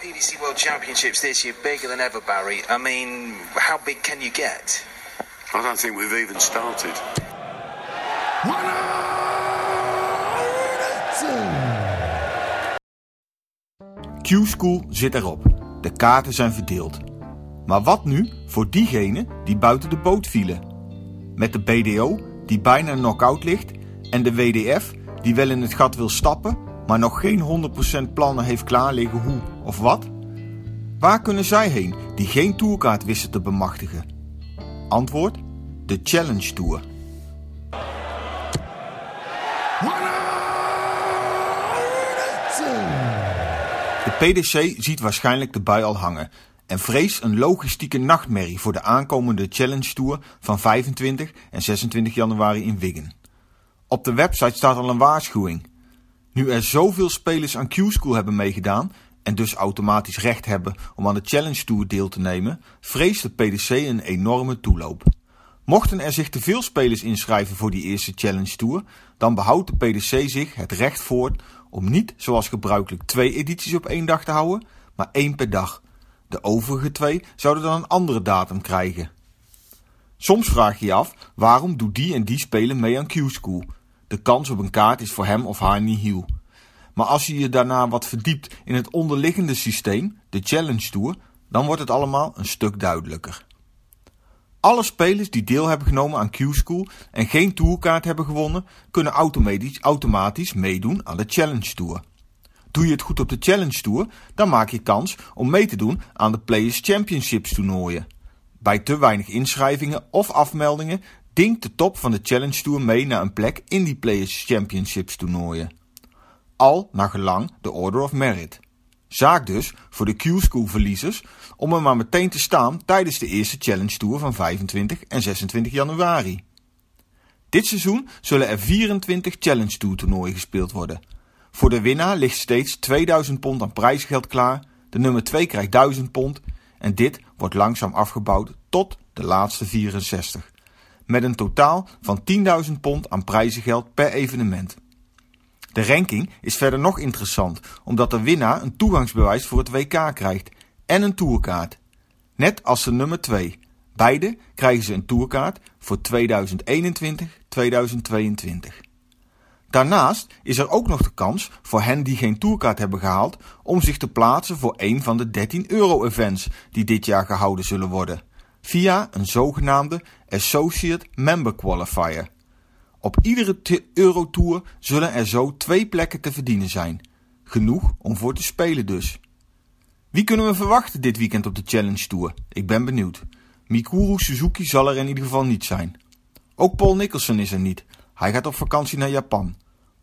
PDC World Championships this year bigger than ever, Barry. I mean, how big can you get? I don't think we've even started. Q-School zit erop. De kaarten zijn verdeeld. Maar wat nu voor diegenen die buiten de boot vielen? Met de BDO, die bijna knock-out ligt, en de WDF, die wel in het gat wil stappen, maar nog geen 100% plannen heeft klaar liggen hoe of wat? Waar kunnen zij heen die geen tourkaart wisten te bemachtigen? Antwoord: de Challenge Tour. De PDC ziet waarschijnlijk de bui al hangen en vreest een logistieke nachtmerrie voor de aankomende Challenge Tour van 25 en 26 januari in Wiggen. Op de website staat al een waarschuwing. Nu er zoveel spelers aan Q-School hebben meegedaan en dus automatisch recht hebben om aan de Challenge Tour deel te nemen, vreest de PDC een enorme toeloop. Mochten er zich te veel spelers inschrijven voor die eerste Challenge Tour, dan behoudt de PDC zich het recht voort om niet zoals gebruikelijk twee edities op één dag te houden, maar één per dag. De overige twee zouden dan een andere datum krijgen. Soms vraag je je af waarom doet die en die speler mee aan Q-School. De kans op een kaart is voor hem of haar nihil. Maar als je je daarna wat verdiept in het onderliggende systeem, de Challenge Tour, dan wordt het allemaal een stuk duidelijker. Alle spelers die deel hebben genomen aan Q-School en geen tourkaart hebben gewonnen, kunnen automatisch, automatisch meedoen aan de Challenge Tour. Doe je het goed op de Challenge Tour, dan maak je kans om mee te doen aan de Players Championships toernooien. Bij te weinig inschrijvingen of afmeldingen dinkt de top van de Challenge Tour mee naar een plek in die Players Championships toernooien. Al naar gelang de Order of Merit. Zaak dus voor de Q-School verliezers om er maar meteen te staan tijdens de eerste Challenge Tour van 25 en 26 januari. Dit seizoen zullen er 24 Challenge Tour toernooien gespeeld worden. Voor de winnaar ligt steeds 2000 pond aan prijsgeld klaar, de nummer 2 krijgt 1000 pond en dit wordt langzaam afgebouwd tot de laatste 64. Met een totaal van 10.000 pond aan prijzengeld per evenement. De ranking is verder nog interessant, omdat de winnaar een toegangsbewijs voor het WK krijgt en een tourkaart. Net als de nummer 2. Beide krijgen ze een tourkaart voor 2021-2022. Daarnaast is er ook nog de kans voor hen die geen tourkaart hebben gehaald om zich te plaatsen voor een van de 13 euro-events die dit jaar gehouden zullen worden, via een zogenaamde Associate Member Qualifier. Op iedere Eurotour zullen er zo twee plekken te verdienen zijn. Genoeg om voor te spelen dus. Wie kunnen we verwachten dit weekend op de Challenge Tour? Ik ben benieuwd. Mikuru Suzuki zal er in ieder geval niet zijn. Ook Paul Nicholson is er niet. Hij gaat op vakantie naar Japan.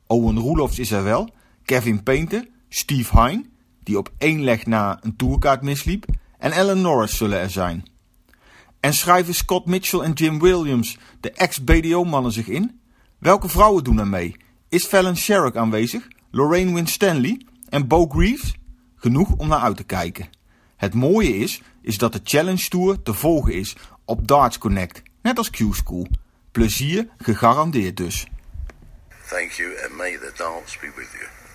Owen Roelofs is er wel. Kevin Painter, Steve Hine, die op één leg na een tourkaart misliep. En Alan Norris zullen er zijn. En schrijven Scott Mitchell en Jim Williams, de ex-BDO-mannen, zich in? Welke vrouwen doen er mee? Is Fallon Sherrock aanwezig? Lorraine Winstanley? En Bo Greaves? Genoeg om naar uit te kijken. Het mooie is, is dat de Challenge Tour te volgen is op Darts Connect, net als Q-School. Plezier gegarandeerd dus. Thank you and may the dance be with you.